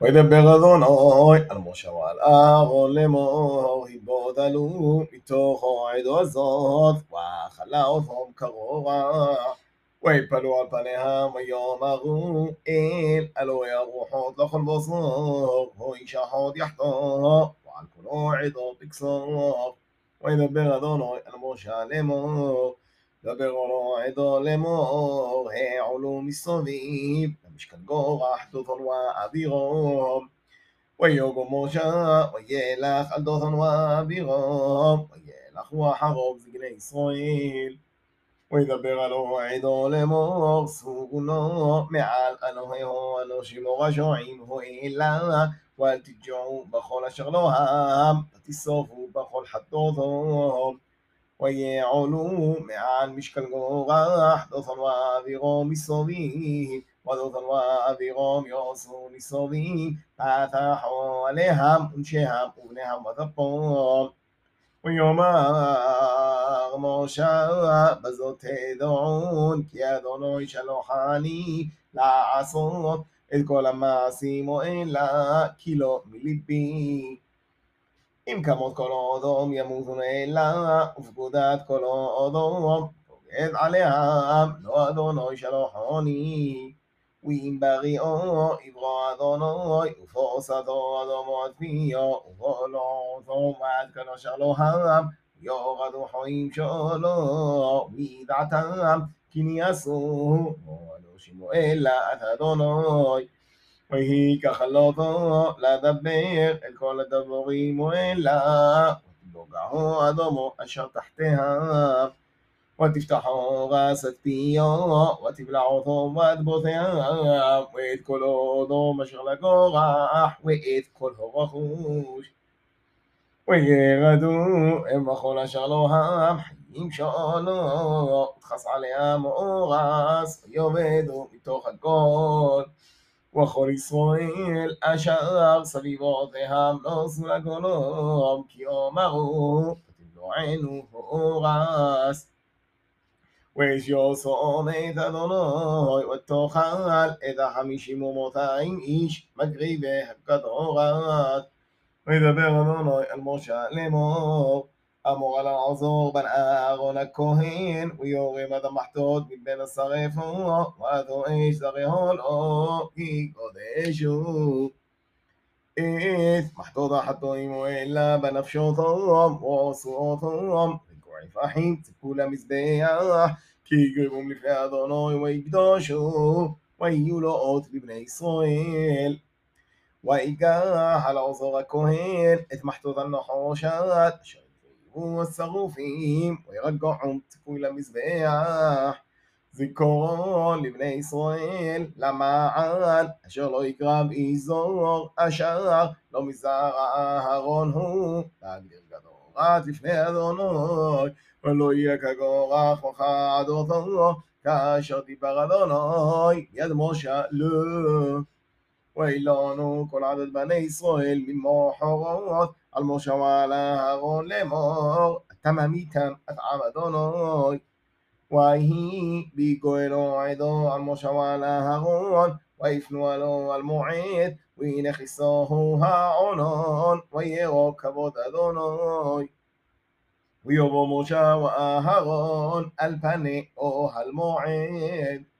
وإذا בגדון אוי על משה ועל אהרון לאמור, התבודלו מתוכו העדו הזאת, ואכלה אותם קרורה. ויפלו על פניהם ויאמרו אל אלוהי הרוחות לכל בוסור, וישחוד יחתו, ועל כולו עדו בקסור. וידבר אדוני על משה לאמור דבר רועד לאמור, העלו מסביב, למשכן גורח דותון ואבירום. ויוגו משה, וילך על דותון ואבירום, וילך ואחרוב זקני ישראל. וידבר הלא עדו לאמור סורונו מעל אלוהיהו אנושים ורשעים הוא אלה ואל תג'עו בכל אשר לא העם ותשרפו בכל חטאותו ويعلوم عن مشكل قرح دوثن وابغوم الصبيين ودوثن وابغوم يوصون الصبيين فتحوا عليهم أنشهم أولهم وثقهم ויאמר משה בזאת תדעון כי אדוני שלוחני לעשות את כל המעשים או אלא כי לא מליבי עם כמות כל אודום ימותון אליה, ופקודת כל אודום פוגעת עליהם, לא אדוני שלוחוני. ואם בריאו יברא אדוני, ופורסתו אדומו עד פיו, ובולו אותו ועד קדוש אלוהם, יורדו חיים שלו, וידעתם כי ניסו, אדו שמואל את אדוני. ويهيك خلطه لا دبر الكل دبري مؤلا وتوقعه أدمه أشر تحتها وتفتح غاسة فيها وتبلع ثم تبثها وإذ كل ضم شغل قرح وإذ كل رخوش ويغدو إما خل شغلها محيم شغلو تخص عليها مؤغس يوبدو מתוך הכל وخر ישראל אשר סביבותיהם נוסו לגולם, כי אומרו, תבלוענו פורס. וישום את אדוני, ותאכל את החמישים ומאתיים איש, מגריבי הקדורת. וידבר אדוני על משה לאמור. أمور على العزور بن أهارون الكوهين ويوري ماذا محتوت من بين الصريف وأذو إيش زغي هولو كي قدشو إيث محتوت أحطو إيمو إلا بنفشو ثوم وعصو ثوم وعيف أحيب تكولا مزبيع كي قربو من فيها ذنوي ويقدشو ويولو أوت ببني إسرائيل ويقاح على عزور الكوهين إثمحتوت النحوشات شريف והשרופים, וירגעו תקוי למזבח. זיכרון לבני ישראל למען אשר לא יקרב איזור אשר לא מזר אהרון הוא להגדיר גדורת לפני אדוני ולא יהיה כגורח מחה אותו כאשר דיבר אדוני יד משה לו וילונו כל עדד בני ישראל ממוחרות المشوى לאהרון לאמור, אתה ממיתם אטעם אדוני. ויהי בגואלו עדו על מושבה לאהרון, ויפנו עלו על מועד, והנה כיסוהו העונון, וירוק כבוד אדוני. ויבוא משה ואהרון על פני אוהל מועד.